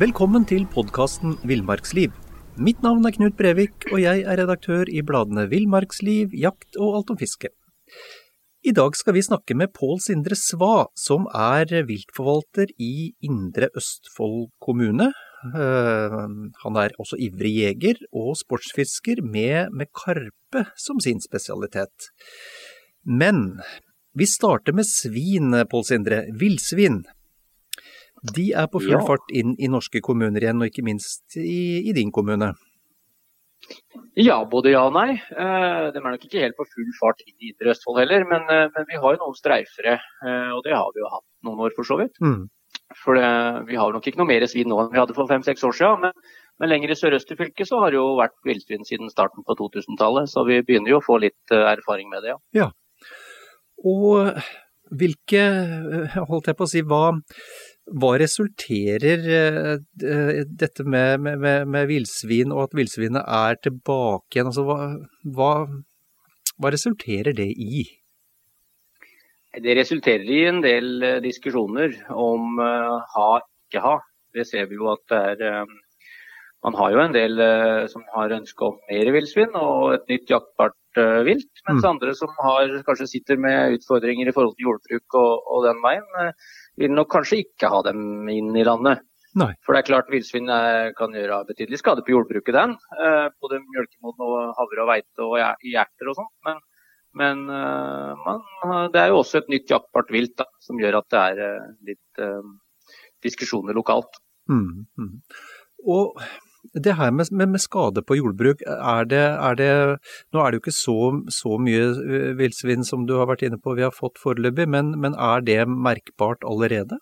Velkommen til podkasten Villmarksliv. Mitt navn er Knut Brevik, og jeg er redaktør i bladene Villmarksliv, Jakt og Alt om fiske. I dag skal vi snakke med Pål Sindre Sva, som er viltforvalter i Indre Østfold kommune. Eh, Han er også ivrig jeger og sportsfisker med, med karpe som sin spesialitet. Men vi starter med svin, Pål Sindre. Villsvin. De er på full Ja. fart inn i norske kommuner igjen, og ikke minst i, i din kommune. Ja, både ja og nei. Eh, de er nok ikke helt på full fart inn i Indre Østfold heller, men, eh, men vi har jo noen streifere. eh, og det har vi jo hatt noen år for så vidt. Mm. For det, vi har nok ikke noe mer svin nå enn vi hadde for fem-seks år siden. Men, men lenger i sørøst i fylket så har det jo vært villsvin siden starten på 2000-tallet. Så vi begynner jo å få litt erfaring med det, ja. ja. Og hvilke, eh, holdt jeg på å si, hva, hva resulterer eh, dette med, med, med, villsvin, og at villsvinet er tilbake igjen? Altså, hva, hva, hva resulterer det i? Det resulterer i en del eh, diskusjoner om eh, ha, ikke ha. Det ser vi jo at det er eh, Man har jo en del eh, som har ønske om mer villsvin og et nytt jaktbart eh, vilt. Mens Mm. andre som har, kanskje sitter med utfordringer i forhold til jordbruk og, og den veien, eh, vil nok kanskje ikke ha dem inn i landet. Nei. For det er klart villsvin kan gjøre betydelig skade på jordbruket, den. Eh, Både mjølkemoden og havre og veite og hjerter og sånt. Men, men man, det er jo også et nytt jaktbart vilt da, som gjør at det er litt eh, diskusjoner lokalt. Mm, mm. Og det her med, med, med skade på jordbruk, er det, er det Nå er det jo ikke så, så mye eh, villsvin som du har vært inne på vi har fått foreløpig, men, men er det merkbart allerede?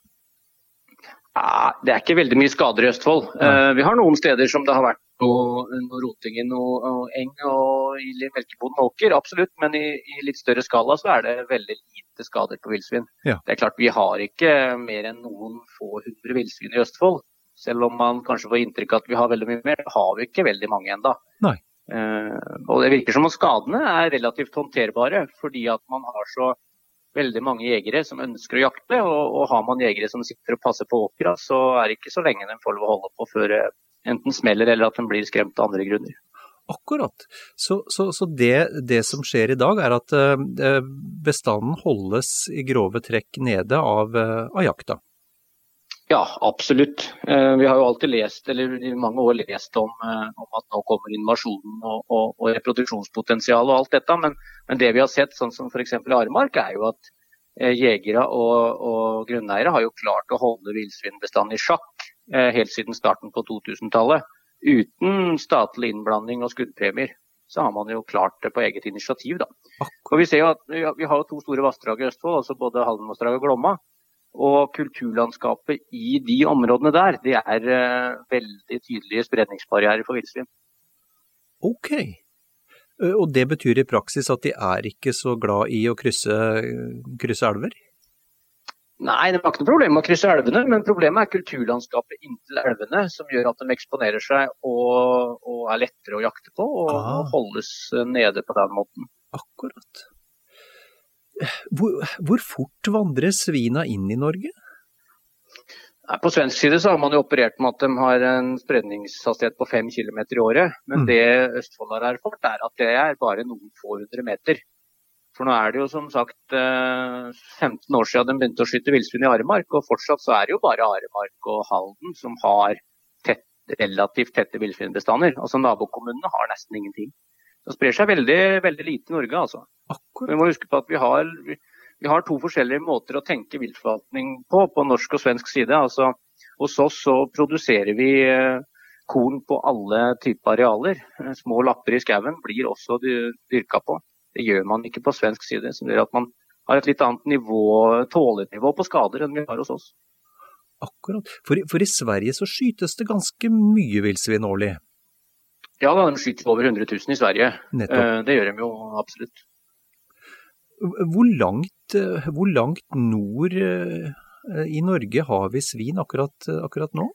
Det er ikke veldig mye skader i Østfold. Nei. Eh, vi har noen steder som det har vært noe, noe roting i noe, noe eng og i melkeboden åker, absolutt. Men i, i litt større skala så er det veldig lite skader på villsvin. Ja. Det er klart vi har ikke mer enn noen få hundre villsvin i Østfold. Selv om man kanskje får inntrykk av at vi har veldig mye mer, har vi ikke veldig mange ennå. Nei. og det virker som om skadene er relativt håndterbare, fordi at man har så veldig mange jegere som ønsker å jakte. Og, og har man jegere som sitter og passer på åkra, så er det ikke så lenge de får lov å holde på før det enten smeller eller at de blir skremt av andre grunner. Akkurat. Så, så, så det, det som skjer i dag, er at eh, bestanden holdes i grove trekk nede av, eh, av jakta. Ja, absolutt. Eh, Vi har jo alltid lest, eller i mange år lest om, eh, om at nå kommer invasjonen og, og, og reproduksjonspotensial og alt dette. Men, men det vi har sett, sånn som f.eks. i Aremark, er jo at eh, jegere og, og grunneiere har jo klart å holde villsvinbestanden i sjakk helt siden starten på 2000-tallet. Uten statlig innblanding og skuddpremier. Så har man jo klart det på eget initiativ, da. Og vi ser jo at vi har, to store vassdrag i Østfold, altså både Haldenvassdraget og Glomma. Og kulturlandskapet i de områdene der, det er eh, veldig tydelige spredningsbarrierer for villsvin. Ok. Eh, Og det betyr i praksis at de er ikke så glad i å krysse, krysse elver? Nei, det var ikke noe problem med å krysse elvene, men problemet er kulturlandskapet inntil elvene, som gjør at de eksponerer seg og, og er lettere å jakte på og, Ah. og holdes eh, nede på den måten. Akkurat. Hvor, hvor fort vandrer svina inn i Norge? På svensk side så har man jo operert med at de har en spredningshastighet på 5 km i året. Men Mm. det Østfold har erfart, er at det er bare noen få hundre meter. For nå er det jo som sagt 15 år siden de begynte å skyte villsvin i Aremark, og fortsatt så er det jo bare Aremark og Halden som har tett, relativt tette villsvinbestander. Altså Nabokommunene har nesten ingenting. Det sprer seg veldig, veldig lite i Norge, altså. Akkurat. Vi må huske på at vi har, vi har to forskjellige måter å tenke viltforvaltning på, på norsk og svensk side. Altså, hos oss så produserer vi korn på alle typer arealer. Små lapper i skauen blir også dyrka på. Det gjør man ikke på svensk side, som gjør at man har et litt annet nivå, tålenivå på skader enn vi har hos oss. Akkurat. For, for i Sverige så skytes det ganske mye villsvin årlig? Ja, da, de skyter over 100 000 i Sverige. Nettopp. Det gjør de jo absolutt. Hvor langt, hvor langt nord i Norge har vi svin akkurat, akkurat nå?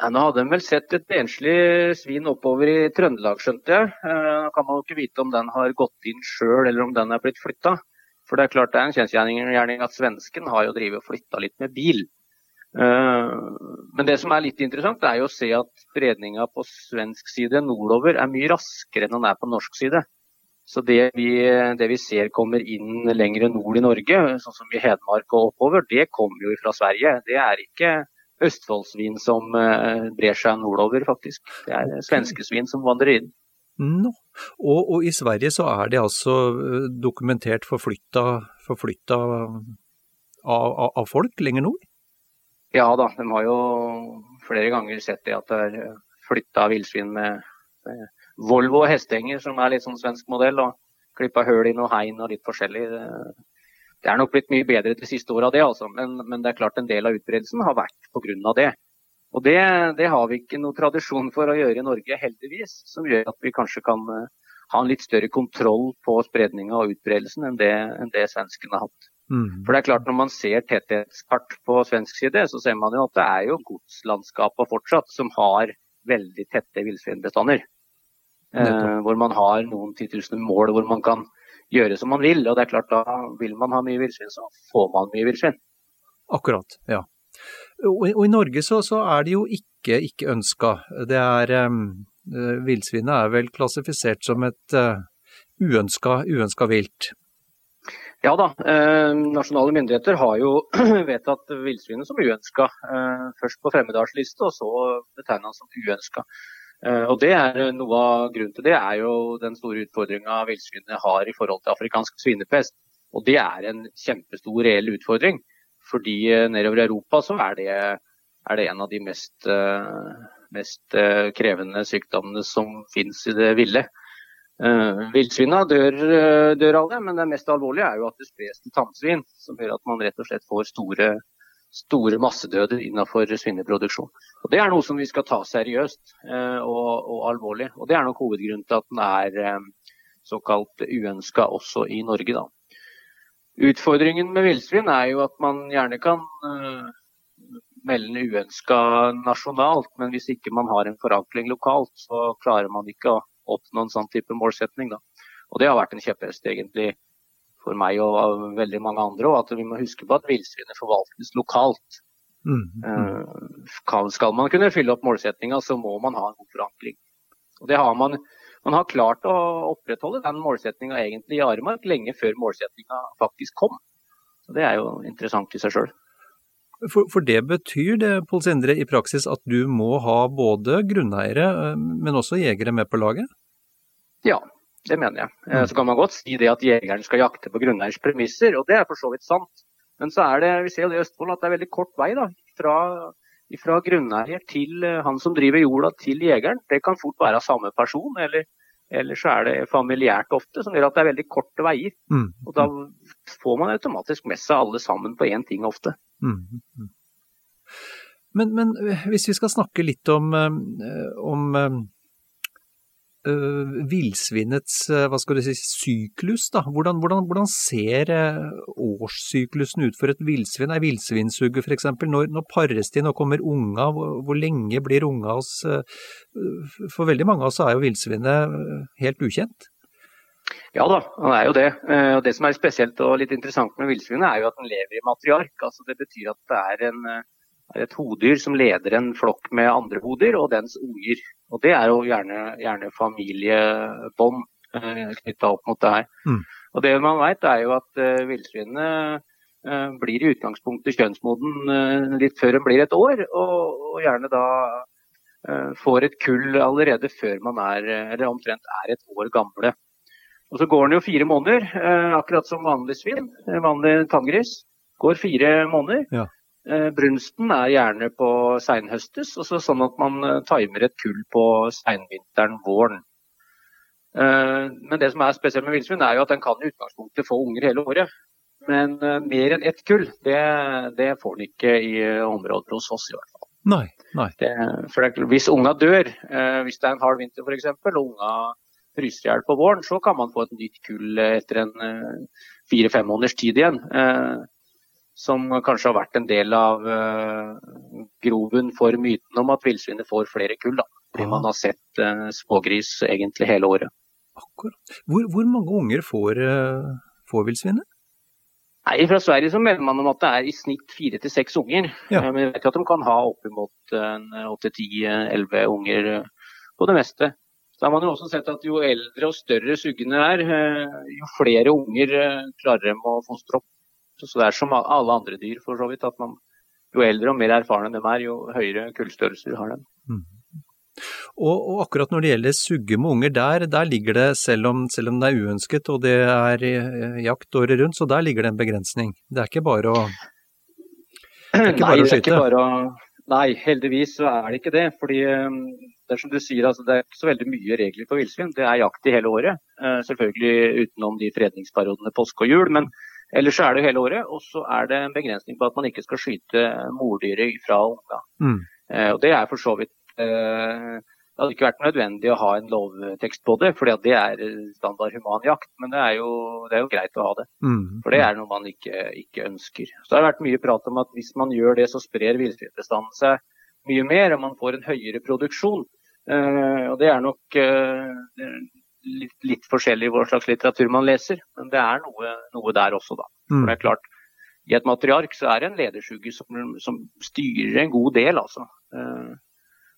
Ja, nå hadde de vel sett et enslig svin oppover i Trøndelag, skjønte jeg. Nå kan man jo ikke vite om den har gått inn sjøl eller om den er blitt flytta. For det er klart det er en kjensgjerning at svensken har jo drevet og flytta litt med bil. Men det som er litt interessant, er jo å se at spredninga på svensk side nordover er mye raskere enn den er på norsk side. Så det vi, det vi ser kommer inn lenger nord i Norge, sånn som i Hedmark og oppover, det kommer jo fra Sverige. Det er ikke Østfoldsvin som brer seg nordover, faktisk. Det er svenske svin som vandrer inn. No. Og, og, i Sverige så er det altså dokumentert forflytta, forflytta av, av, av, folk lenger nord? Ja da, de har jo flere ganger sett det at det er flytta villsvin med, Volvo og hestehenger, som er litt sånn svensk modell, og klippa høl i noe hegn og litt forskjellig. Det er nok blitt mye bedre de siste åra, altså. Men, men, det er klart en del av utbredelsen har vært pga. det. Og det, det, har vi ikke noe tradisjon for å gjøre i Norge, heldigvis. Som gjør at vi kanskje kan ha en litt større kontroll på spredninga og utbredelsen enn det, enn det svenskene har hatt. Mm. For det er klart Når man ser tetthetskart på svensk side, så ser man jo at det er jo godslandskapet fortsatt som har veldig tette villsvinbestander. Eh, hvor man har noen titusener mål hvor man kan gjøre som man vil. Og det er klart da vil man ha mye villsvin, så får man mye villsvin. Akkurat, ja. Og, og, i Norge så, så, er det jo ikke ikke ønska. Det er um, Villsvinet er vel klassifisert som et uh, uønska, uønska vilt. Ja da. Eh, nasjonale myndigheter har jo vedtatt villsvinet som uønska. Eh, først på fremmedartsliste, og så betegna som uønska. Eh, og det er Noe av grunnen til det er jo den store utfordringa villsvinet har i forhold til afrikansk svinepest. Og det er en kjempestor reell utfordring. Fordi nedover i Europa så er det, er det en av de mest, mest krevende sykdommene som finnes i det ville. Uh, Villsvina dør, dør alle, men det mest alvorlige er jo at det spres til tamsvin. Som gjør at man rett og slett får store, store massedøder innenfor svineproduksjon. Og Det er noe som vi skal ta seriøst uh, og, og, alvorlig. Og Det er nok hovedgrunnen til at den er uh, såkalt uønska også i Norge. da. Utfordringen med villsvin er jo at man gjerne kan melde uønska nasjonalt, men hvis ikke man har en forankring lokalt, så klarer man ikke å oppnå en sånn type målsetning. Da. Og Det har vært en kjepphest egentlig for meg og veldig mange andre. Og at vi må huske på at villsvinet forvaltes lokalt. Mm, mm. Skal man kunne fylle opp målsettinga, så må man ha en god forankring. Og det har man, man har klart å opprettholde den målsettinga egentlig i Aremark lenge før målsettinga faktisk kom. Så Det er jo interessant i seg sjøl. For, for, det betyr det, Pål Sindre, i praksis at du må ha både grunneiere, men også jegere med på laget? Ja, det mener jeg. Mm. Så kan man godt si det at jegeren skal jakte på grunneiers premisser, og det er for så vidt sant. Men så er det, vi ser jo det i Østfold at det er veldig kort vei da, fra, fra grunneier til han som driver jorda til jegeren. Det kan fort være samme person, eller, eller så er det familiært ofte, som gjør at det er veldig korte veier. Mm. Og da får man automatisk med seg alle sammen på én ting ofte. Mm. Men, men, hvis vi skal snakke litt om, om øh, villsvinets hva skal du si, syklus, da. Hvordan, hvordan, hvordan ser årssyklusen ut for et villsvin? Ei villsvinsuge f.eks. Når, når pares de, når kommer unga? Hvor, hvor lenge blir unga hos For veldig mange av oss er jo villsvinet helt ukjent. Ja da, han er jo det. Og Det som er spesielt og litt interessant med villsvinet, er jo at den lever i matriark. Altså Det betyr at det er en, et hodyr som leder en flokk med andre hodyr og dens unger. Og Det er jo gjerne, gjerne familiebånd eh, knytta opp mot det her. Mm. Og Det man vet er jo at villsvinet blir i utgangspunktet kjønnsmoden litt før en blir et år, og, og gjerne da får et kull allerede før man er, eller omtrent er et år gamle. Og Så går den jo fire måneder, akkurat som vanlig svin, vanlig tanngris. Går fire måneder. Ja. Brunsten er gjerne på seinhøstes, sånn at man timer et kull på seinvinteren-våren. Eh, men det som er spesielt med villsvin, er jo at den kan i utgangspunktet få unger hele året. Men eh, mer enn ett kull, det, det får den ikke i området områder hos oss i hvert fall. Nei, nei. Det, for det, hvis unga dør, hvis det er en hard vinter f.eks., og unga fryser i hjel på våren, så kan man få et nytt kull etter en fire-fem måneders tid igjen. Som kanskje har vært en del av groven for myten om at villsvinet får flere kull. da. Fordi man har sett smågris egentlig hele året. Akkurat. Hvor, hvor mange unger får, får villsvinet? Nei, Fra Sverige så melder man om at det er i snitt fire til seks unger. Ja. Men vi vet jo at de kan ha oppimot åtte, ti, elleve unger eh, på det meste. Så har man jo også sett at jo eldre og større suggene er, eh, jo flere unger klarer de å fostre opp. Så det er som alle andre dyr, for så vidt. at man, Jo eldre og mer erfarne de er, jo høyere kullstørrelser har de. Mm. Og, og, akkurat når det gjelder sugge med unger, der, der ligger det, selv om, selv om, det er uønsket og det er eh, jakt året rundt, så der ligger det en begrensning. Det er ikke bare å, ikke bare nei, å skyte? Å, nei, heldigvis så er det ikke det. fordi eh, det er som du sier, altså, det er ikke så veldig mye regler for villsvin. Det er jakt i hele året. Eh, selvfølgelig utenom de fredningsperiodene påske og jul. men Ellers er det hele året, og så er det en begrensning på at man ikke skal skyte mordyret fra unga. Mm. og Det er for så vidt Eh, det hadde ikke vært nødvendig å ha en lovtekst på det, for det er standard human jakt. Men det er jo, det er jo greit å ha det. Mm. For det er noe man ikke, ikke, ønsker. Så det har vært mye prat om at hvis man gjør det, så sprer villsvinbestanden seg mye mer, og man får en høyere produksjon. Uh, og det er nok uh, litt, litt, forskjellig hva slags litteratur man leser, men det er noe, noe der også, da. Mm. For det er klart, i et matriark så er det en lederskygge som, som styrer en god del, altså. Uh,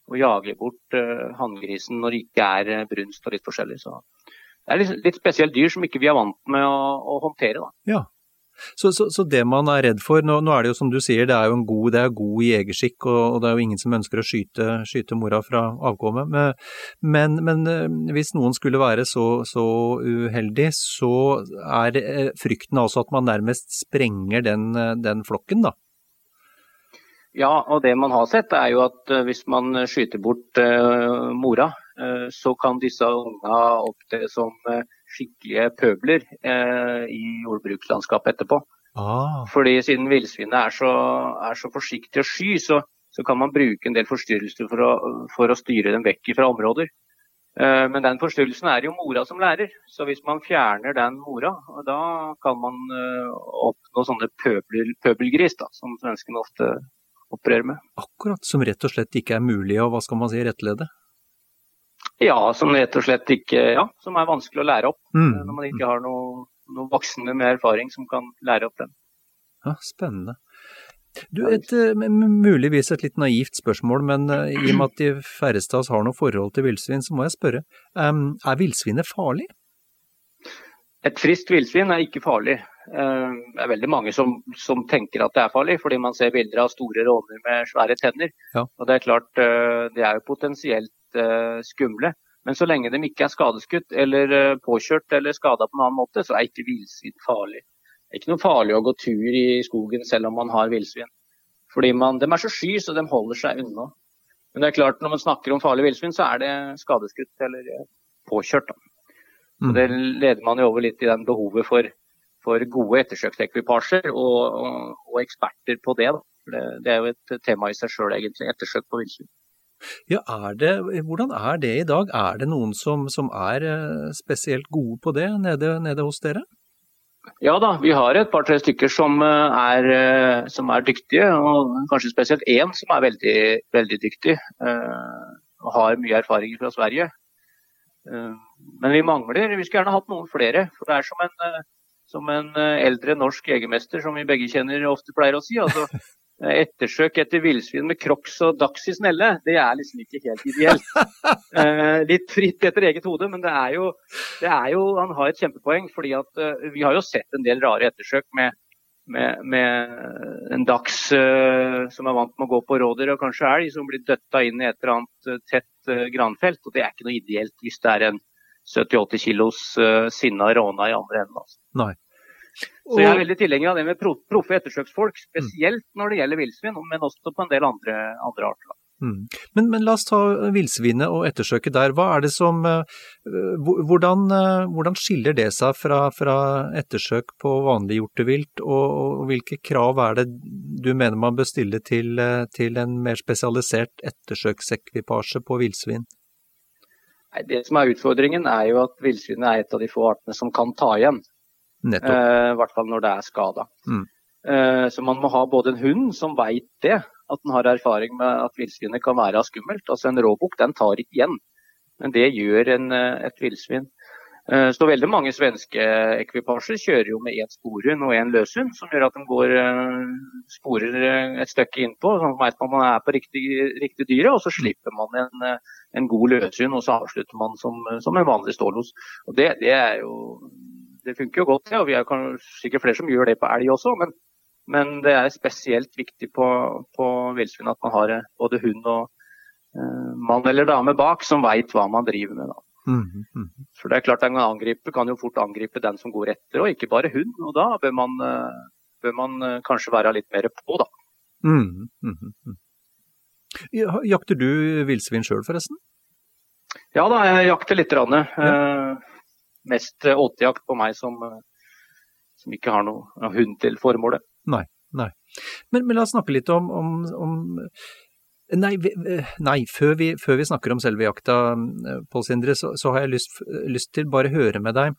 og jager bort uh, hanngrisen når det ikke er brunst og litt forskjellig. Så det er litt, litt spesielt dyr som ikke vi er vant med å, å håndtere. Da. Ja. Så, så, så, det man er redd for, nå, nå, er det jo som du sier, det er jo en god, det er god jegerskikk, og, og, det er jo ingen som ønsker å skyte, skyte mora fra avkommet. Men, men, eh, hvis noen skulle være så, så uheldig, så er frykten altså at man nærmest sprenger den, den flokken, da? Ja, og det man har sett er jo at eh, hvis man skyter bort uh, mora, uh, så kan disse unga opptre som uh, skikkelige pøbler i jordbrukslandskapet etterpå. Ah. Fordi siden villsvinet er, er, så forsiktig og sky, så, så, kan man bruke en del forstyrrelser for å, for å styre dem vekk fra områder. Men den forstyrrelsen er jo mora som lærer, så hvis man fjerner den mora, da kan man oppnå sånne pøbel, pøbelgris, da, som svenskene ofte opererer med. Akkurat, som rett og slett ikke er mulig å hva skal man si, rettlede? Ja, som rett og slett ikke Ja, som er vanskelig å lære opp. Mm. Eh, når man ikke har noen noe voksne med erfaring som kan lære opp den. Ja, Spennende. Du, et uh, muligvis et litt naivt spørsmål, men uh, i og med at de færreste av oss har noe forhold til villsvin, så må jeg spørre. Er villsvinet farlig? Et friskt villsvin er ikke farlig. Eh, det er veldig mange som, som, tenker at det er farlig, fordi man ser bilder av store råner med svære tenner. Ja. Og Det er klart, eh, det er jo potensielt eh, skumle. Men så lenge de ikke er skadeskutt eller påkjørt eller skada på en annen måte, så er ikke villsvin farlig. Det er ikke noe farlig å gå tur i skogen selv om man har villsvin. Fordi man, De er så sky, så de holder seg unna. Men det er klart, når man snakker om farlig villsvin, så er det skadeskutt eller påkjørt. Da. Mm. Det leder man jo over litt i den behovet for for gode ettersøksekvipasjer og, og, og, eksperter på det, det. det. er jo et tema i seg sjøl, egentlig. Ettersøk på villsvin. Ja, er det, hvordan er det i dag? Er det noen som, som er eh, spesielt gode på det nede, nede, hos dere? Ja da, vi har et par-tre stykker som eh, er, eh, som er, dyktige. Og kanskje spesielt én som er veldig, veldig dyktig. Og har mye erfaring fra Sverige. Men vi mangler, vi skulle gjerne hatt noen flere. For det er som en som en eldre norsk jegermester, som vi begge kjenner, ofte pleier å si. Altså, ettersøk etter villsvin med crocs og dags i snelle, det er liksom ikke helt ideelt. Eh, litt fritt etter eget hode, men det er, jo, det er jo, Han har et kjempepoeng. fordi at eh, Vi har jo sett en del rare ettersøk med, med, med en dags eh, som er vant med å gå på rådyr og kanskje elg, som blir døtta inn i et eller annet uh, tett granfelt. og Det er ikke noe ideelt hvis det er en 70-80 kilos sinna råna i andre enden. Altså. Nei. Så jeg er veldig tilhenger av det med proffe ettersøksfolk, spesielt når det gjelder villsvin, men også på en del andre, andre arter. Mm. Men, men, la oss ta villsvinet og ettersøket der. Hva er det som, uh, hvordan, uh, hvordan, skiller det seg fra, fra ettersøk på vanlig hjortevilt, og, og, hvilke krav er det du mener man bør stille til, til en mer spesialisert ettersøksekvipasje på villsvin? Det som er utfordringen er jo at villsvinet er et av de få artene som kan ta igjen. Eh, I hvert fall når det er skada. Mm. Eh, så man må ha både en hund som veit det, at den har erfaring med at villsvinet kan være skummelt. Altså En råbukk den tar ikke igjen, men det gjør en, eh, et villsvin. Så veldig mange svenske ekvipasjer kjører jo med én sporhund og én løshund, som gjør at de går sporer et stykke innpå, så vet man man er på riktig, riktig dyre, og så slipper man en, en god løshund, og så avslutter man som, som en vanlig stålos. Og det, det, er jo det funker jo godt, ja, og vi er sikkert flere som gjør det på elg også. Men, men det er spesielt viktig på, på villsvin at man har eh, både hund og eh, mann eller dame bak som veit hva man driver med. da. Mm, mm. For det er klart En angriper kan jo fort angripe den som går etter, og ikke bare hund. og Da bør man, eh, bør man eh, kanskje være litt mer på, da. Mm, jakter du villsvin sjøl, forresten? Ja da, jeg jakter litt. Ja. Eh, mest eh, åtejakt på meg som, eh, som ikke har noe, hund til formålet. Nei, nei. Men, men, la oss snakke litt om, om, om Nei, nei før, vi, før, vi, snakker om selve jakta, eh, Pål Sindre, så, så, har jeg lyst, lyst til bare å høre med deg.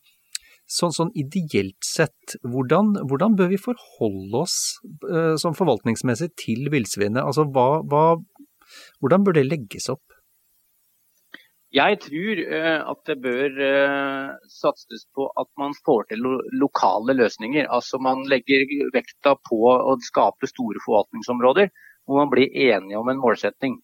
Sånn, sånn ideelt sett, hvordan, hvordan, bør vi forholde oss som forvaltningsmessig til villsvinet? Altså, hva, hva, hvordan bør det legges opp? Jeg tror uh, at det bør uh, satses på at man får til lokale løsninger. Altså Man legger vekta på å skape store forvaltningsområder hvor man blir enige om en målsetting.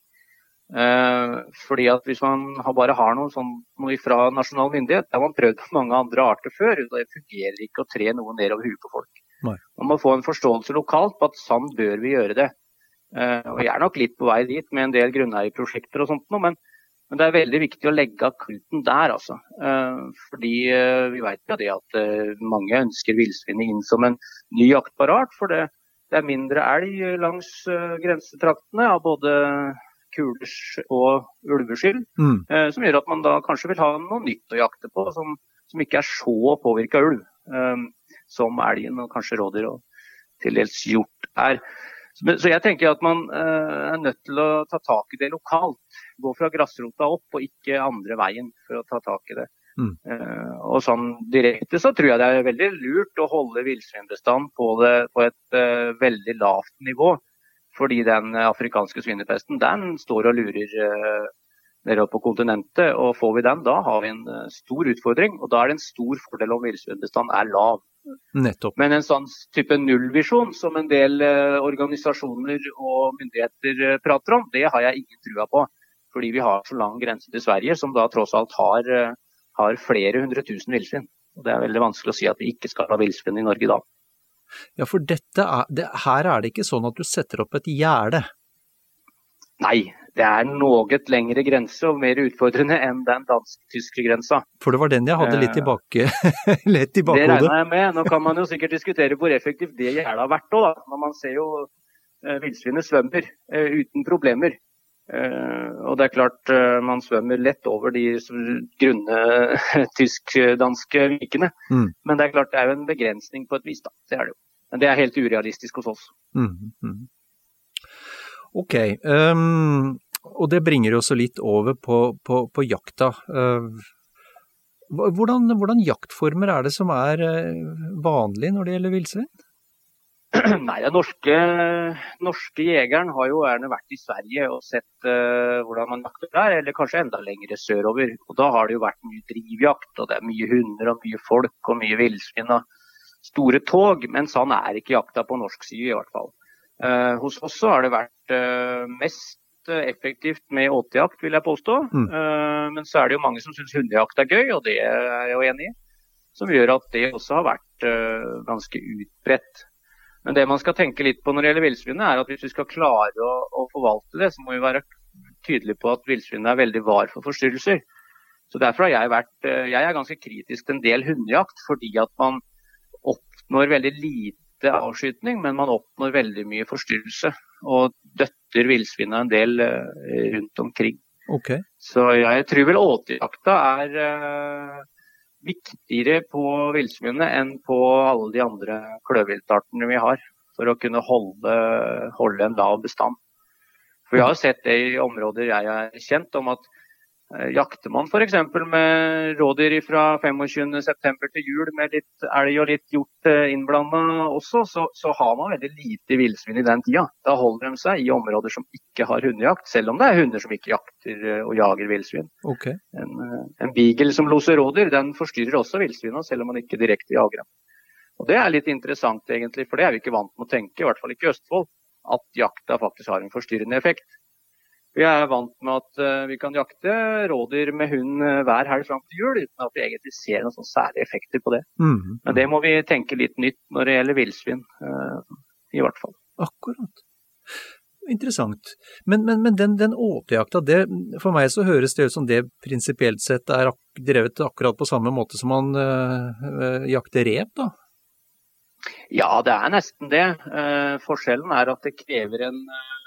Uh, fordi at Hvis man bare har noe sånn fra nasjonal myndighet, det har man prøvd mange andre arter før. Det fungerer ikke å tre noe nedover huet på folk. Nei. Man må få en forståelse lokalt på at sånn bør vi gjøre det. og Jeg er nok litt på vei dit med en del grunneierprosjekter og sånt, men men det er veldig viktig å legge av kluten der, altså. Eh, fordi eh, vi vet jo det at eh, mange ønsker villsvinet inn som en ny jaktparat. For det, det, er mindre elg langs grensetraktene av både kulers og ulveskyld. Mm. Som gjør at man da kanskje vil ha noe nytt å jakte på, som, som ikke er så påvirka ulv. Som elgen og kanskje rådyr og til dels hjort er. Så jeg tenker at man er nødt til å ta tak i det lokalt gå fra grasrota opp og ikke andre veien for å ta tak i det. Mm. Uh, og sånn direkte så tror jeg det er veldig lurt å holde villsvinbestanden på, på et uh, veldig lavt nivå. Fordi den afrikanske svinepesten den står og lurer uh, nede på kontinentet. Og får vi den, da har vi en stor utfordring. Og da er det en stor fordel om villsvinbestanden er lav. Nettopp. Men en sånn type nullvisjon som en del organisasjoner og myndigheter prater om, det har jeg ingen trua på. Fordi vi har så lang grense til Sverige, som da tross alt har, eh, har flere hundre tusen villsvin. Det er veldig vanskelig å si at vi ikke skal ha villsvin i Norge da. Ja, for er, det, her er det ikke sånn at du setter opp et gjerde? Nei, det er noe lengre grense og mer utfordrende enn den dansk-tyske grensa. For det var den jeg hadde litt i, litt i bakhodet. Det regner jeg med. Nå kan man jo sikkert diskutere hvor effektivt det gjerdet har vært òg, da. Når man ser jo eh, villsvinet svømmer eh, uten problemer. Uh, og det er klart uh, man svømmer lett over de grunne tysk-danske vikene. Mm. Men det er klart det er jo en begrensning på et vis, da. Det er det jo. Men det er helt urealistisk hos oss. Mm. Mm. Ok. Um, og det bringer oss litt over på, på, på jakta. Uh, hvordan, hvordan, jaktformer er det som er vanlig når det gjelder villsvin? Nei, Den norske, norske, jegeren har jo gjerne vært i Sverige og sett uh, hvordan man jakter der, eller kanskje enda lenger sørover. Og Da har det jo vært mye drivjakt, og det er mye hunder og mye folk og mye villsvin og store tog. Men sånn er ikke jakta på norsk side, i hvert fall. Uh, hos oss så har det vært uh, mest effektivt med åtejakt, vil jeg påstå. Mm. Men så er det jo mange som syns hundejakt er gøy, og det er jeg jo enig i. Som gjør at det også har vært ganske utbredt. Men det man skal tenke litt på når det gjelder villsvinet, er at hvis vi skal klare å, å forvalte det, så må vi være tydelige på at villsvinet er veldig var for forstyrrelser. Så Derfor har jeg vært eh, jeg er ganske kritisk til en del hundejakt, fordi at man oppnår veldig lite avskytning, men man oppnår veldig mye forstyrrelse. Og døtter villsvinet en del eh, rundt omkring. Okay. Så jeg tror vel åtejakta er eh, viktigere på villsvinet enn på alle de andre kløvviltartene vi har, for å kunne holde, holde en lav bestand. For Vi har sett det i områder jeg er kjent om at jakter man f.eks. med rådyr fra 25.9. til jul med litt elg og litt hjort eh, innblanda også, så, så har man veldig lite villsvin i den tida. Da holder de seg i områder som ikke har hundejakt, selv om det er hunder som ikke jakter eh, og jager villsvin. Okay. En, eh, en beagle som loser rådyr, den forstyrrer også villsvina, selv om man ikke direkte jager dem. Og Det er litt interessant, egentlig, for det er vi ikke vant med å tenke, i hvert fall ikke i Østfold, at jakta faktisk har en forstyrrende effekt. Vi er vant med at eh, vi kan jakte rådyr med hund eh, hver helg fram til jul, uten at vi egentlig ser noen særlige effekter på det. Mm. Men det må vi tenke litt nytt når det gjelder villsvin, eh, i hvert fall. Akkurat. Interessant. Men, men, men den, den åtejakta, det, for meg så høres det ut som det prinsipielt sett er ak drevet akkurat på samme måte som man øh, jakter rev, da? Ja, det er nesten det. Uh, forskjellen er at det krever en eh,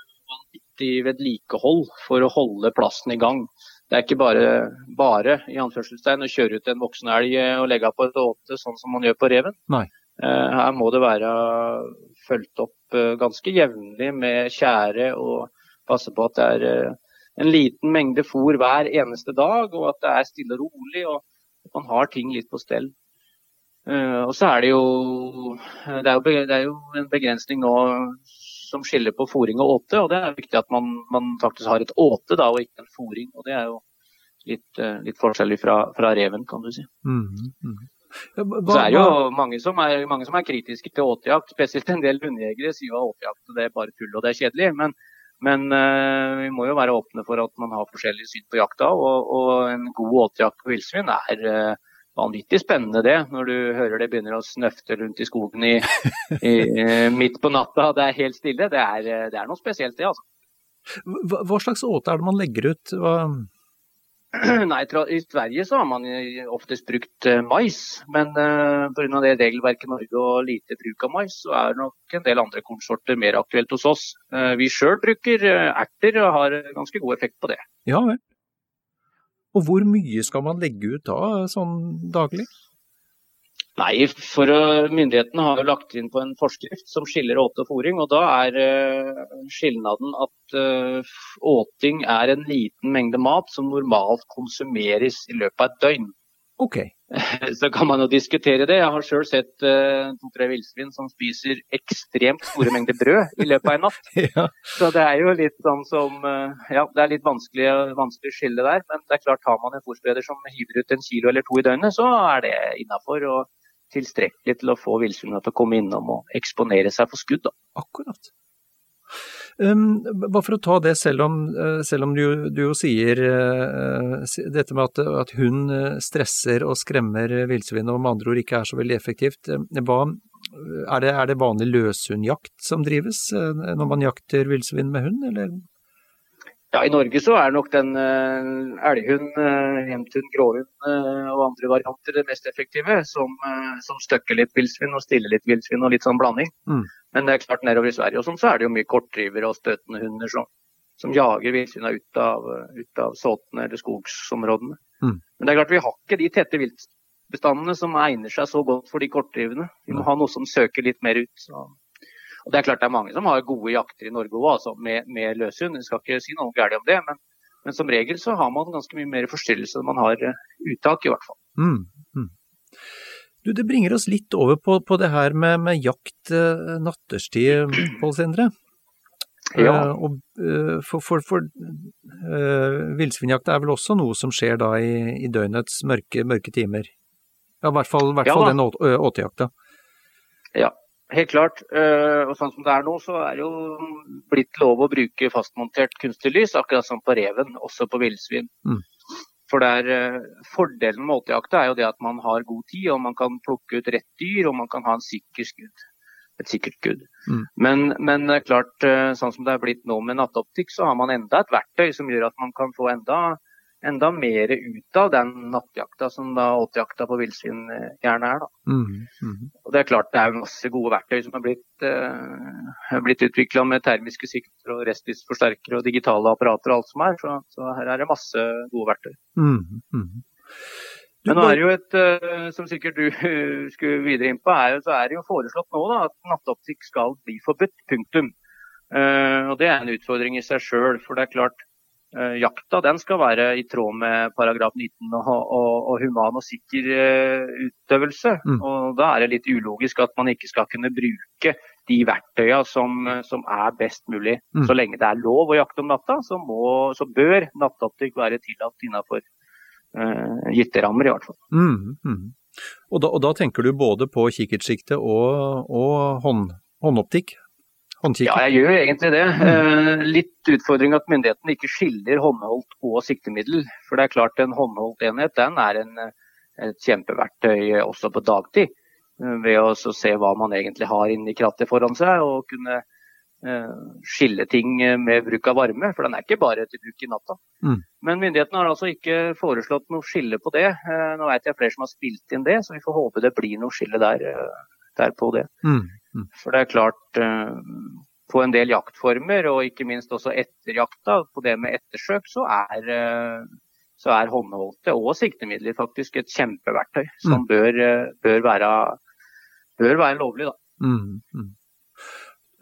vanvittig vedlikehold for å holde plassen i gang. Det er ikke bare, bare i anførselstegn, å kjøre ut en voksen elg eh, og legge på et åte, sånn som man gjør på reven. Nei. Eh, her må det være fulgt opp eh, ganske jevnlig med tjære og passe på at det er en liten mengde fôr hver eneste dag, og at det er stille og rolig, og at man har ting litt på stell. Og så er det jo det er jo, det er jo en begrensning nå som skiller på fòring og åte, og det er viktig at man, man faktisk har et åte da, og ikke en fòring. Og det er jo litt, eh, litt forskjellig fra, fra reven, kan du si. Mm, mhm. Ja, hva- Så er det jo mange som er, mange som er kritiske til åtejakt. Spesielt en del hundejegere sier at åtejakt det er bare tull og det er kjedelig. Men, men eh, vi må jo være åpne for at man har forskjellige syn på jakta. Og, og en god åtejakt på villsvin er eh, vanvittig spennende det. Når du hører det begynner å snøfte rundt i skogen i, i, eh, midt på natta. Det er helt stille. Det er, eh, det er noe spesielt det, altså. hva, hva slags åte er det man legger ut? Hva, Nei, I Sverige så har man oftest brukt eh, mais, men uh, pga. det regelverket Norge og lite bruk av mais, så er nok en del andre kornsorter mer aktuelt hos oss. Eh, vi sjøl bruker eh, erter og har eh, ganske god effekt på det. ja vel. Og hvor mye skal man legge ut da, sånn daglig? Nei, for Myndighetene har jo lagt inn på en forskrift som skiller åte og fòring. og Da er eh, skilnaden at eh, åting er en liten mengde mat som normalt konsumeres i løpet av et døgn. Ok. Så kan man jo diskutere det. Jeg har sjøl sett uh, to-tre villsvin som spiser ekstremt store mengder brød i løpet av en natt. Ja. Så det er jo litt sånn som uh, Ja, det er litt vanskelig, vanskelig skille der. Men det er klart, har man en fòrspreder som hiver ut en kilo eller to i døgnet, så er det innafor. Og tilstrekkelig til å få villsvinene til å komme innom og eksponere seg for skudd. Da. Akkurat. Um, bare for å ta det, selv om, eh, selv om du, du jo sier eh, dette med at, at hund eh, stresser og skremmer eh, villsvin og med andre ord ikke er så veldig effektivt. Hva, er, det, er det vanlig løshundjakt som drives når man jakter villsvin med hund, eller? Ja, I Norge så er nok den uh, elghund, uh, hjemthund, gråhund uh, og andre varianter det mest effektive. Som, uh, som støkker litt villsvin og stiller litt villsvin og litt sånn blanding. Mm. Men det er klart nedover i Sverige og sånn, så er det jo mye kortdrivere og støtende hunder som, som jager villsvina ut av, ut av såtene eller skogsområdene. Mm. Men det er klart vi har ikke de tette viltbestandene som egner seg så godt for de kortdrivende. Vi må ha noe som søker litt mer ut. Så. Og det er klart det er mange som har gode jakter i Norge òg, altså med, med løshund. Jeg skal ikke si noe galt om det, men, men som regel så har man ganske mye mer forstyrrelse enn man har eh, uttak, i hvert fall. Mm. Mm. Du, det bringer oss litt over på, på det her med, med jakt eh, natterstid, Pål Sindre. Ja. Eh, og, eh, for for, for eh, villsvinjakt er vel også noe som skjer da i, i døgnets mørke, mørke timer? Ja, i hvert fall, i hvert Ja fall den åtejakta. Ja, helt klart. Og sånn som det er nå, så er det jo blitt lov å bruke fastmontert kunstig lys, akkurat som på reven, også på villsvin. Mm. For der, Fordelen med åtejakta er jo det at man har god tid, og man kan plukke ut rett dyr, og man kan ha en sikker skudd et sikkert skudd. Mm. Men, men, klart, eh, sånn som det er blitt nå med nattoptikk, så har man enda et verktøy som gjør at man kan få enda, enda mer ut av den nattjakta som da åtejakta på villsvin eh, gjerne er. Mm. Mm. Og det er klart det er masse gode verktøy som er blitt, eh, blitt utvikla med termiske sikter og restlysforsterkere og digitale apparater og alt som er. Så, så her er det masse gode verktøy. Mm. mm. Men nå er det jo et, uh, som sikkert du uh, skulle videre inn på, er, så er det jo foreslått nå da, at nattoptikk skal bli forbudt. Punktum. Uh, og Det er en utfordring i seg sjøl. For det er klart, jakta den skal være i tråd med paragraf 19 og, og, og human og sikker utøvelse. Mm. Og Da er det litt ulogisk at man ikke skal kunne bruke de verktøyene som, som er best mulig. Mm. Så lenge det er lov å jakte om natta, så, må, så bør nattoptikk være tillatt innenfor uh, gitte rammer, i hvert fall. Mm, mm. Og, da, og, da, tenker du både på kikkertsikte og, og hånd, håndoptikk? Ja, jeg gjør egentlig det. Mm. litt utfordring at myndighetene ikke skiller håndholdt og siktemiddel. For det er klart en håndholdt enhet den er en, et kjempeverktøy også på dagtid. Uh, ved å se hva man egentlig har inni krattet foran seg, og kunne Eh, skille ting eh, med bruk av varme, for den er ikke bare til bruk i natta. Mm. Men myndighetene har altså ikke foreslått noe skille på det. Eh, nå vet jeg flere som har spilt inn det, så vi får håpe det blir noe skille der, der på det. Mm. Mm. For det er klart, på en del jaktformer, og ikke minst også etter jakta, på det med ettersøk, så er, så er håndholdte og siktemidler faktisk et kjempeverktøy som mm. bør, bør, være, bør være lovlig. da. Mm. mm.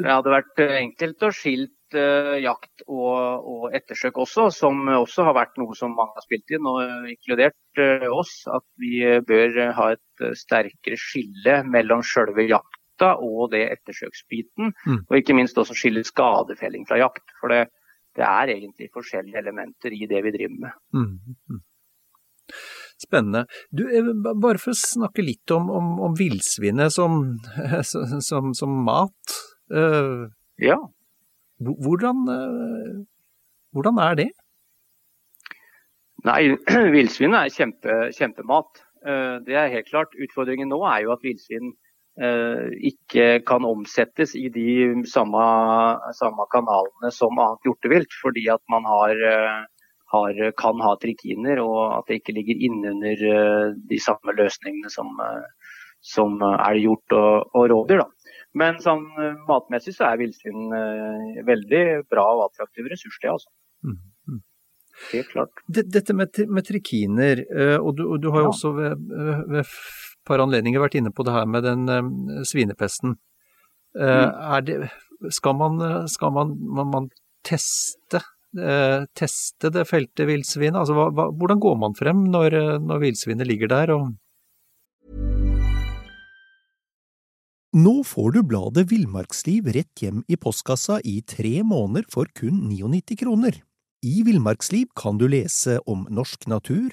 Det hadde vært eh, enkelt å skilt uh, jakt og, og, ettersøk også, som også har vært noe som mange har spilt inn, og inkludert uh, oss. At vi bør ha et sterkere skille mellom selve jakta og det ettersøksbiten. Mm. Og ikke minst også skille skadefelling fra jakt. For det, det, er egentlig forskjellige elementer i det vi driver med. Mm. Mm. Spennende. Du, bare for å snakke litt om, om, om villsvinet som, som, som, mat. Uh, ja. Hvordan, uh, hvordan, er det? Nei, villsvinet er kjempe, kjempemat. Det er helt klart. Utfordringen nå er jo at villsvin ikke kan omsettes i de samme, samme kanalene som annet hjortevilt, fordi at man har, har, kan ha trikiner, og at det ikke ligger innunder de samme løsningene som, som elghjort og, og rovdyr. Men sånn eh, matmessig så er villsvin veldig bra og attraktiv ressurs, det altså. Mm. mm. Helt klart. Dette med, med trikiner, og, du, og du, har jo ja. også ved, ved par anledninger vært inne på det her med den um, svinepesten. Uh, mm. det, skal man, skal man, man, man teste, teste det feltet villsvinet? Altså, hva, hva, hvordan går man frem når, når villsvinet ligger der? og Nå får du bladet Villmarksliv rett hjem i postkassa i tre måneder for kun 99 kroner. I Villmarksliv kan du lese om norsk natur,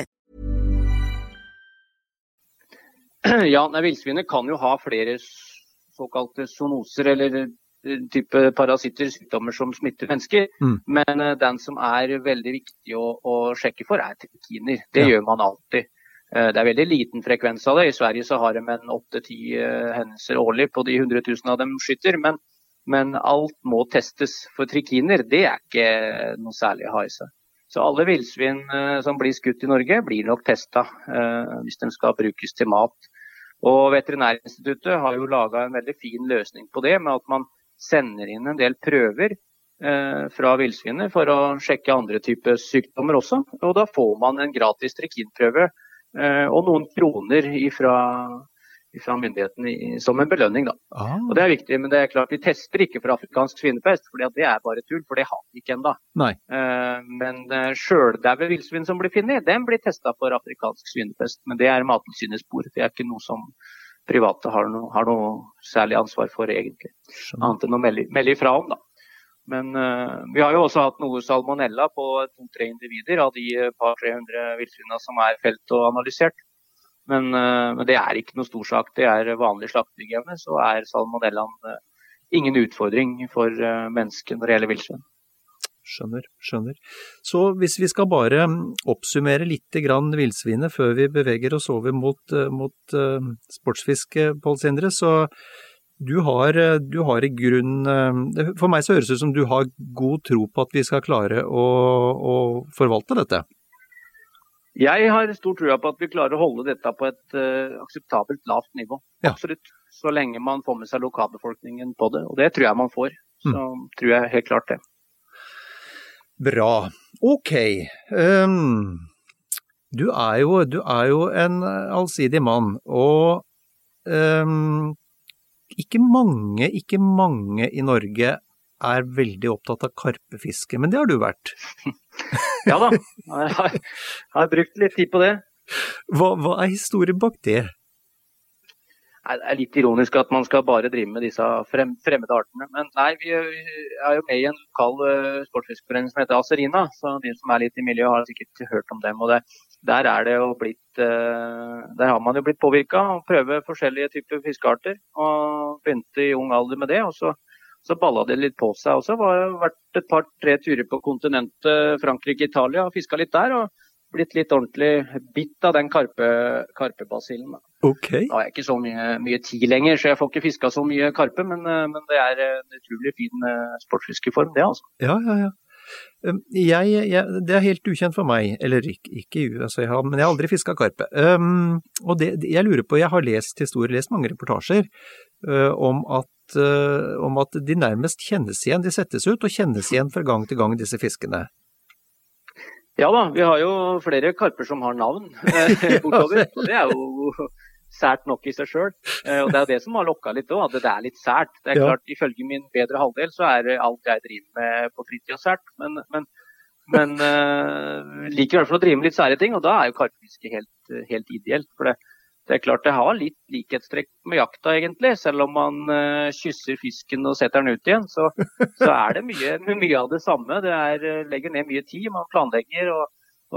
Ja, Villsvinet kan jo ha flere såkalte zoonoser eller eh, type parasitter, sykdommer som smitter mennesker. Mm. Men uh, den som er veldig viktig å, å sjekke for, er trikiner. Det ja. gjør man alltid. Uh, det er veldig liten frekvens av det. I Sverige så har de en åtte-ti uh, hendelser årlig på de 100 000 av dem skytter. Men, men, alt må testes. For trikiner det er ikke noe særlig å ha i seg. Så alle villsvin som blir skutt i Norge, blir nok testa hvis de skal brukes til mat. Og Veterinærinstituttet har jo laga en veldig fin løsning på det, med at man sender inn en del prøver fra villsvinet for å sjekke andre typer sykdommer også. Og da får man en gratis trikinprøve og noen kroner ifra fra myndighetene som en belønning. Da. Ah. Og Det er viktig, men det er klart vi tester ikke for afrikansk svinepest, for det er bare tull, for det har vi ikke ennå. Uh, men uh, sjøldaue villsvin som blir funnet, den blir testa for afrikansk svinepest. Men det er Mattilsynets spor. Det er ikke noe som private har noe, har noe særlig ansvar for, egentlig. Annet enn å melde, melde ifra om, da. Men uh, vi har jo også hatt noe salmonella på to-tre individer av de par 300 villsvinene som er felt og analysert. Men, eh, men, det er ikke noe stor sak. Det er vanlig slaktehygiene, så er salmonellaen eh, ingen utfordring for eh, mennesket når det gjelder villsvin. Skjønner, skjønner. Så hvis vi skal bare mm, oppsummere litt villsvinet før vi beveger oss over mot, mot sportsfiske, Pål Sindre, så du har, du har, i grunn For meg så høres det ut som du har god tro på at vi skal klare å, å forvalte dette? Jeg har stor trua på at vi klarer å holde dette på et uh, akseptabelt lavt nivå. Ja. Absolutt. Så lenge man får med seg lokalbefolkningen på det. Og det tror jeg man får. Så mm. tror jeg helt klart det. Bra. Ok. Um, du, er jo, du, er jo, en allsidig mann. Og um, ikke mange, ikke mange i Norge er veldig opptatt av karpefiske, men det har du vært? ja da, jeg har, har, brukt litt tid på det. Hva, hva er historien bak det? Det er litt ironisk at man skal bare drive med disse frem, fremmede artene. Men nei, vi er jo med i en lokal uh, sportsfiskeforening som heter Aserina. Så de som er litt i miljøet har sikkert hørt om dem. og det, Der er det jo blitt uh, Der har man jo blitt påvirka og prøver forskjellige typer fiskearter. Og begynte i ung alder med det. og så så balla det litt på seg også. Har vært et par-tre turer på kontinentet, Frankrike, Italia, og fiska litt der. og blitt litt ordentlig bitt av den karpe, karpebasillen. Okay. Da har jeg ikke så mye, mye, tid lenger, så jeg får ikke fiska så mye karpe. Men, eh, men, det er en utrolig fin eh, sportsfiskeform, det altså. Ja, ja, ja. Jeg, jeg, det er helt ukjent for meg, eller ikke, ikke altså jeg har, men jeg har aldri fiska karpe. Um, og det, jeg lurer på, jeg har lest historier, lest mange reportasjer uh, om at uh, om at de nærmest kjennes igjen. De settes ut og kjennes igjen fra gang til gang, disse fiskene. Ja da, vi har jo flere karper som har navn bortover bortover. Det er jo sært nok i seg sjøl. Eh, og det er jo det som har lokka litt òg, at det er litt sært. Det er klart, Ifølge min bedre halvdel så er alt jeg driver med på fritida sært. Men, men, men uh, liker i hvert fall å drive med litt sære ting, og da er jo karpefiske helt, helt ideelt. For det, det er klart det har litt likhetstrekk med jakta, egentlig. Selv om man uh, kysser fisken og setter den ut igjen, så, så er det mye, mye, av det samme. Det er, uh, legger ned mye tid. Man planlegger og,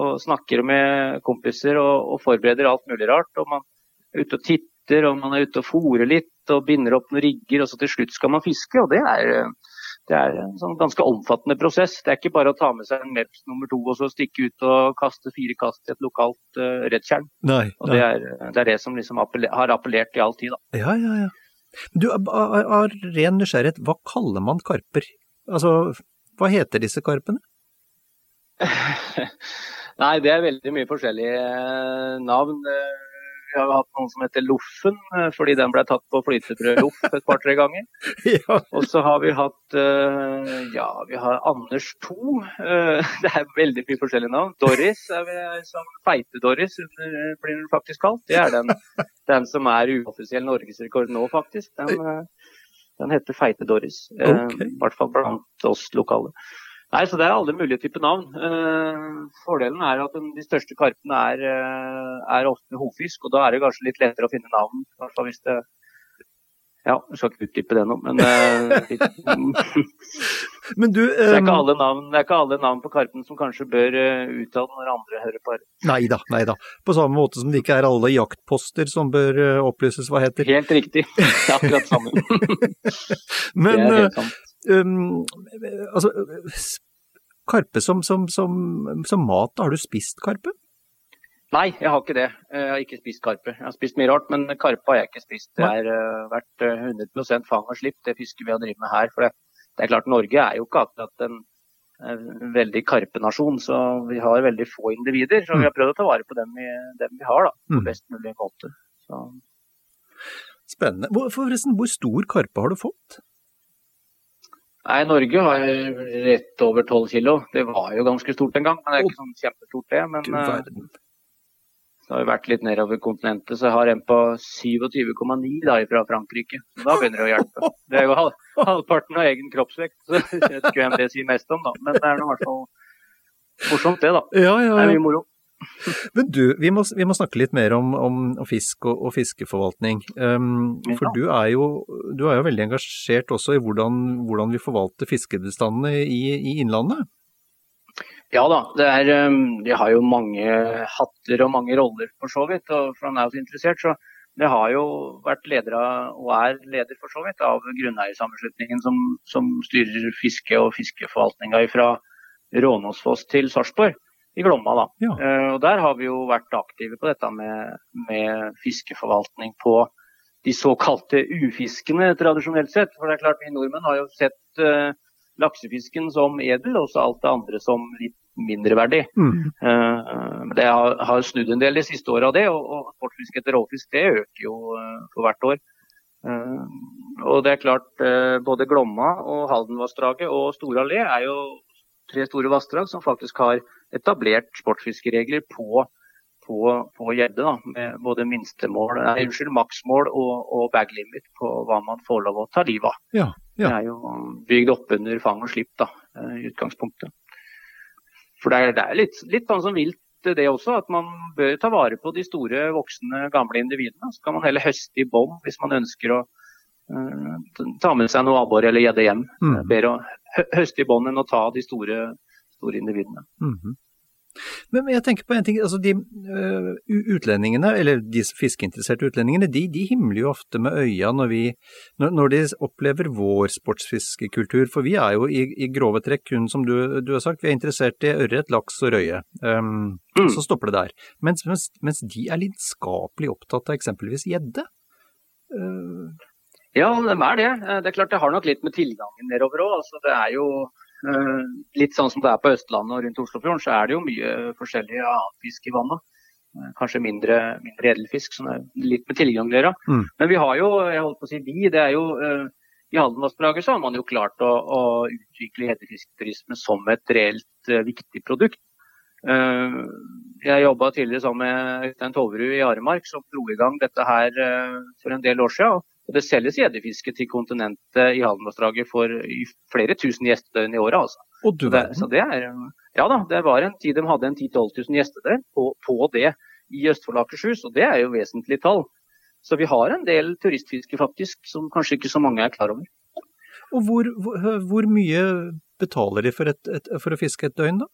og snakker med kompiser og, og, forbereder alt mulig rart. Og man er ute og titter, og man er ute og fòrer litt og binder opp noen rigger. Og så til slutt skal man fiske. og det er... Uh, det er en sånn ganske omfattende prosess. Det er ikke bare å ta med seg en MEPS nummer to og så stikke ut og kaste fire kast i et lokalt uh, rettjern. Nei, og det er, det er, det som liksom appeller, har appellert i all tid. Da. Ja, ja, ja. Du, Av ren nysgjerrighet, hva kaller man karper? Altså, hva heter disse karpene? Nei, det er veldig mye forskjellige eh, navn. Eh, vi har jo hatt noen som heter Loffen, eh, fordi den ble tatt på flytebrød Loff et par-tre ganger. ja. Og så har vi hatt uh, ja, vi har Anders 2. Uh, eh, det er veldig mye forskjellige navn. Doris er vi som Feite-Doris blir den faktisk kalt. Det er den, den som er uoffisiell norgesrekord nå, faktisk. Den, den heter Feite-Doris. Okay. I hvert fall blant oss lokale. Nei, så Det er alle mulige typer navn. Uh, fordelen er at den, de største karpene er, uh, er ofte hovfisk, og da er det kanskje litt lettere å finne navn. Hvis det Ja, jeg skal ikke utdype det nå, men, uh, men du, um... det, er alle navn, det er ikke alle navn på karpen som kanskje bør uttale når andre hører på. Nei da. På samme måte som det ikke er alle jaktposter som bør opplyses hva heter. Helt riktig. Det er akkurat samme. men, det er helt sant. Um, altså, karpe som, som, som, som, mat, har du spist karpe? Nei, jeg har ikke det. Jeg har ikke spist karpe. Jeg har spist mye rart, men karpe har jeg ikke spist. Det har uh, vært 100 fang og slipp, det fisket vi har drevet med her. For det, det, er klart, Norge er jo ikke akkurat en veldig karpenasjon, så vi har veldig få individer. Så vi har prøvd å ta vare på dem vi, dem vi har, da, på Mm. best mulig måte. Så, Spennende. Forresten, hvor stor karpe har du fått? Nei, Norge har rett over 12 kilo. Det var jo ganske stort en gang, men det er ikke sånn kjempestort det. Men eh, det har jo vært litt nedover kontinentet, så jeg har en på 27,9 da fra Frankrike. Så da begynner det å hjelpe. Det er jo halv, halvparten av egen kroppsvekt, så jeg vet ikke hvem det sier mest om, da. Men det er nå i hvert fall morsomt det, da. Ja, ja, Det er mye moro. Men du, vi må, vi må snakke litt mer om, om fisk og, og fiskeforvaltning. Um, for du er, jo, du er jo veldig engasjert også i hvordan, hvordan vi forvalter fiskebestandene i, i Innlandet. Ja da, det er, de har jo mange hatter og mange roller for så vidt. og For han er jo så interessert, så det har jo vært leder av, og er leder for så vidt, av grunneiersammenslutningen som, som styrer fiske og fiskeforvaltninga fra Rånåsfoss til Sarpsborg i Glomma. da. Ja. Eh, og Der har vi jo vært aktive på dette med, med fiskeforvaltning på de såkalte ufiskene tradisjonelt sett. For det er klart vi nordmenn har jo sett uh, laksefisken som edel, og så alt det andre som litt mindreverdig. Mm. Uh, Det har, har snudd en del de siste åra, det. Og, og etter råfisk det øker jo uh, for hvert år. Uh, Og det er klart, både Glomma og Haldenvassdraget og Store Allé er jo tre store vassdrag som faktisk har etablert sportsfiskeregler på på, på gjedde, med både minstemål, nei, unnskyld, maksmål og, og bag limit på hva man får lov å ta livet av. Ja, ja. Det er jo bygd opp under fang og slipp da, eh, i utgangspunktet. For det er, det er litt, litt sånn som vilt det også, at man bør ta vare på de store, voksne, gamle individene. Så kan man heller høste i bånd hvis man ønsker å uh, ta med seg noe abbor eller gjedde hjem. Mm. Bedre å høste i bånd enn å ta de store, store individene. Mm Men men jeg tenker på en ting, altså de utlendingene, eller de fiskeinteresserte utlendingene, de, de himler jo ofte med øya når, vi, når, de opplever vår sportsfiskekultur, for vi er jo i, i grove trekk kun som du, du har sagt, vi er interessert i ørret, laks og røye. Um, Mm. Så stopper det der. Mens, mens, mens de er lidenskapelig opptatt av eksempelvis gjedde. Uh, Ja, de er det. Det er klart det har nok litt med tilgangen nedover òg. Altså, det er jo litt sånn som det er på Østlandet og rundt Oslofjorden, så er det jo mye forskjellig annen fisk i vannet. Eh, Kanskje mindre, mindre edelfisk, som er litt med tilgang å gjøre. Mm. Men vi har jo, jeg holdt på å si vi, det er jo eh, I Haldenvassdraget så har man jo klart å, å utvikle gjeddefisketurisme som et reelt uh, viktig produkt. Uh, jeg jobba tidligere sammen med Øystein Toverud i Aremark, som dro i gang dette her uh, for en del år siden. Og det selges gjeddefiske til kontinentet i Haldenvassdraget for flere tusen gjestedøgn i året. Altså. og du verden. så det er Ja da, det var en tid de hadde en 10 000-12 000 gjestedøgn på, på det i Østfold og Akershus, og det er jo vesentlig tall. Så vi har en del turistfiske faktisk, som kanskje ikke så mange er klar over. Og hvor, hvor, hvor mye betaler de for, et, et, for å fiske et døgn, da?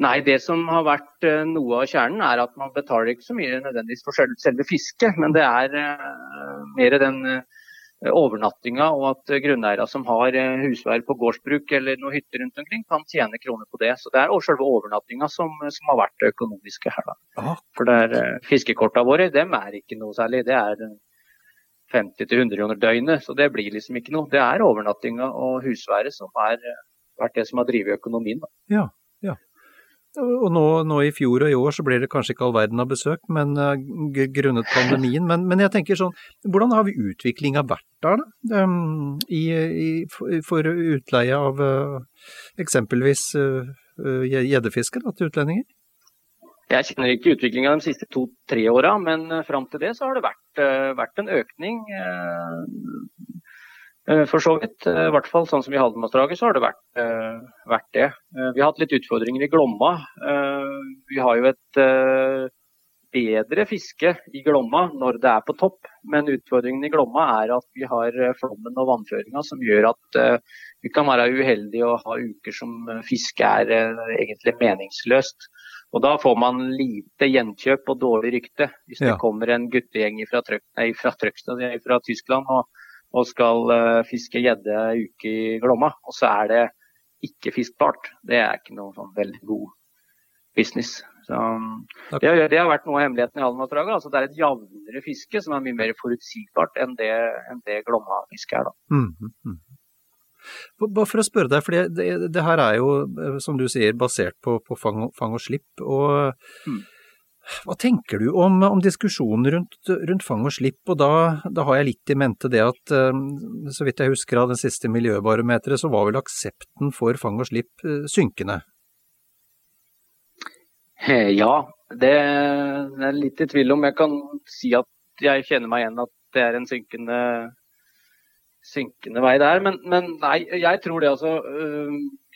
Nei, det som har vært eh, noe av kjernen, er at man betaler ikke så mye nødvendigvis for selve- fisket, men det er eh, mer den eh, overnattinga og at grunneiere som har husvær på gårdsbruk eller noen hytter rundt omkring, kan tjene kroner på det. Så det er selve overnattinga som, som har vært det økonomiske her. Da. For det er, fiskekorta våre dem er ikke noe særlig. Det er eh, 50-100 kroner døgnet, så det blir liksom ikke noe. Det er overnattinga og husværet som har vært det som har drevet økonomien. Da. Ja, ja. Og nå, nå i fjor og i år så blir det kanskje ikke all verden av besøk, men uh, grunnet pandemien. Men, men jeg tenker sånn, hvordan har vi utviklinga vært der, da? Um, i, i, for, utleie av uh, eksempelvis gjeddefiske uh, til utlendinger? Jeg kjenner ikke utviklinga de siste to-tre åra, men eh, fram til det så har det vært, eh, vært en økning. Eh, For så vidt. Eh, I hvert fall sånn som i Haldenvassdraget så har det vært, eh, vært det. Vi har hatt litt utfordringer i Glomma. Vi har jo et bedre fiske i Glomma når det er på topp. Men utfordringen i Glomma er at vi har flommen og vannføringa som gjør at vi kan være uheldige og ha uker som fiske er egentlig meningsløst. Og da får man lite gjenkjøp og dårlig rykte. Hvis det Ja. kommer en guttegjeng fra, Trøk, nei, fra, Trøgstad, fra Tyskland og, og skal eh, fiske gjedde ei uke i Glomma, og så er det ikke fiskbart. Det er ikke noe sånn veldig god business. Så, det, har, det har vært noe av hemmeligheten i Haldenvassdraget. Altså, det er et jevnere fiske som er mye mer forutsigbart enn det, enn det Glomma-fisket er. Da. Mhm, mhm. Bare for å spørre deg, for det, det, det, her er jo, eh, som du sier, basert på, på fang, fang, og slipp. og mm. Hva tenker du om, om diskusjonen rundt, rundt, fang og slipp, og da, da, har jeg litt i mente det at eh, så vidt jeg husker av den siste miljøbarometeret, så var vel aksepten for fang og slipp eh, synkende? Ja, det er litt i tvil om. Jeg kan si at jeg kjenner meg igjen at det er en synkende, synkende vei der. Men, men, nei, jeg tror det altså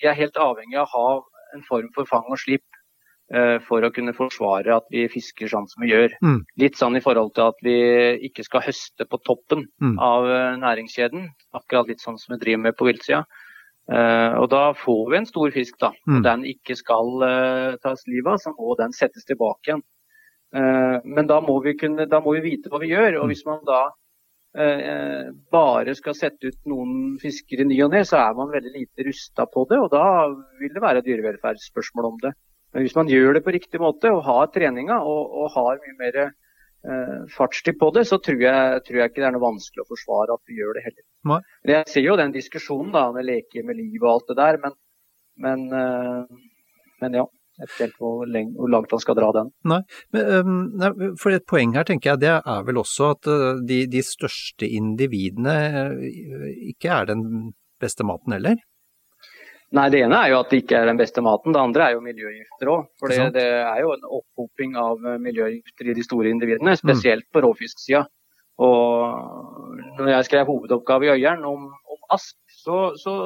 Vi er helt avhengig av å ha en form for fang og slipp for å kunne forsvare at vi fisker sånn som vi gjør. Mm. Litt sånn i forhold til at vi ikke skal høste på toppen mm. av uh, næringskjeden. Akkurat litt sånn som vi driver med på viltsida. Uh, og da får vi en stor fisk, da. Mm. Og den ikke skal tas livet av, så må den settes tilbake igjen. Men da må, kunne, da må, vi vite hva vi gjør. Og mm. hvis man da bare skal sette ut noen fisker i ny og ne, så er man veldig lite rusta på det. Og da vil det være dyrevelferdsspørsmål om det. Men hvis man gjør det på riktig måte og har treninga og, og har mye mer eh, fartstid på det, så tror jeg, tror jeg, ikke det er noe vanskelig å forsvare at vi gjør det heller. Nei. Jeg ser jo den diskusjonen da, med leke med liv og alt det der, men, men, eh, men ja. Jeg vet ikke hvor, hvor, langt han skal dra den. Nei, men, um, nei, for Et poeng her tenker jeg, det er vel også at uh, de, de, største individene uh, ikke er den beste maten heller? Nei, Det ene er jo at det ikke er den beste maten. Det andre er jo miljøgifter òg. For det, det, er jo en opphoping av miljøgifter i de store individene, spesielt på råfisksida. Og når jeg skrev hovedoppgave i Øyeren om, om asp, så, så,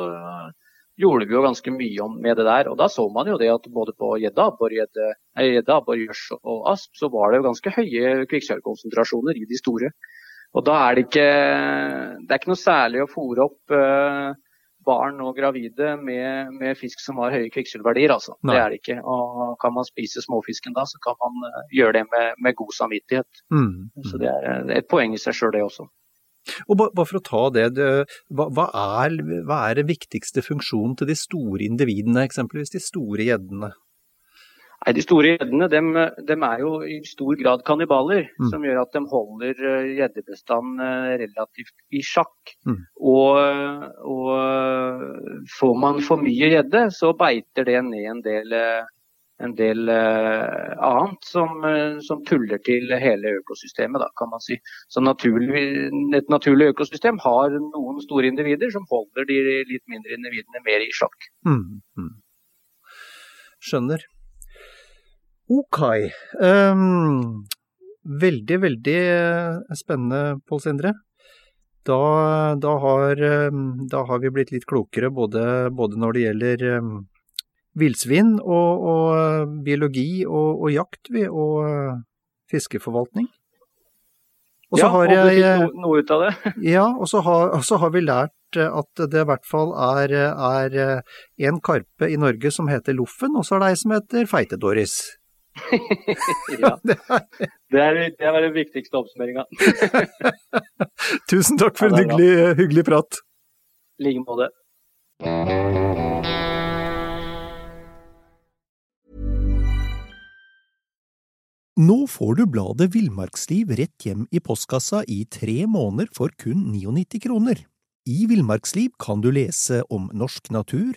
gjorde vi jo ganske mye om, med det der. Og da så man jo det at både på gjedde, abbor, gjørs og asp, så var det jo ganske høye kvikksølvkonsentrasjoner i de store. Og da er det ikke Det er ikke noe særlig å fòre opp uh, barn og gravide med, med fisk som har høye kvikksølvverdier. Altså. Det er det ikke. Og kan man spise småfisken da, så kan man uh, gjøre det med, med god samvittighet. Mm. Så det er, det er, et poeng i seg sjøl, det også. Og bare for å ta det, hva, er, hva er den viktigste funksjonen til de store individene, eksempelvis de store gjeddene? Nei, De store gjeddene er jo i stor grad kannibaler, mm. som gjør at de holder eh, gjeddebestanden uh, relativt i sjakk. Mm. Og, og, eh, får man for mye gjedde, så beiter det ned en del, en del annet som, som, tuller til hele økosystemet, da, kan man si. Så naturlig, et naturlig økosystem har noen store individer som holder de litt mindre individene mer i sjakk. Mm. mm. Skjønner. Ok. Um, veldig, veldig eh, spennende, Pål Sindre. Da, da, har, ehm, da, har, vi blitt litt klokere både, både når det gjelder um, villsvin og, og, eh, biologi og, og jakt og uh, fiskeforvaltning. Og ja, har jeg, noe, noe ut av det. ja, og så har, har, vi lært at det i hvert fall er, er en karpe i Norge som heter Loffen, og så er det ei som heter Feite-Doris. Ja, det er, det er den viktigste oppsummeringa. Tusen takk for en hyggelig, hyggelig prat. I like måte. Nå får du bladet Villmarksliv rett hjem i postkassa i tre måneder for kun 99 kroner. I Villmarksliv kan du lese om norsk natur,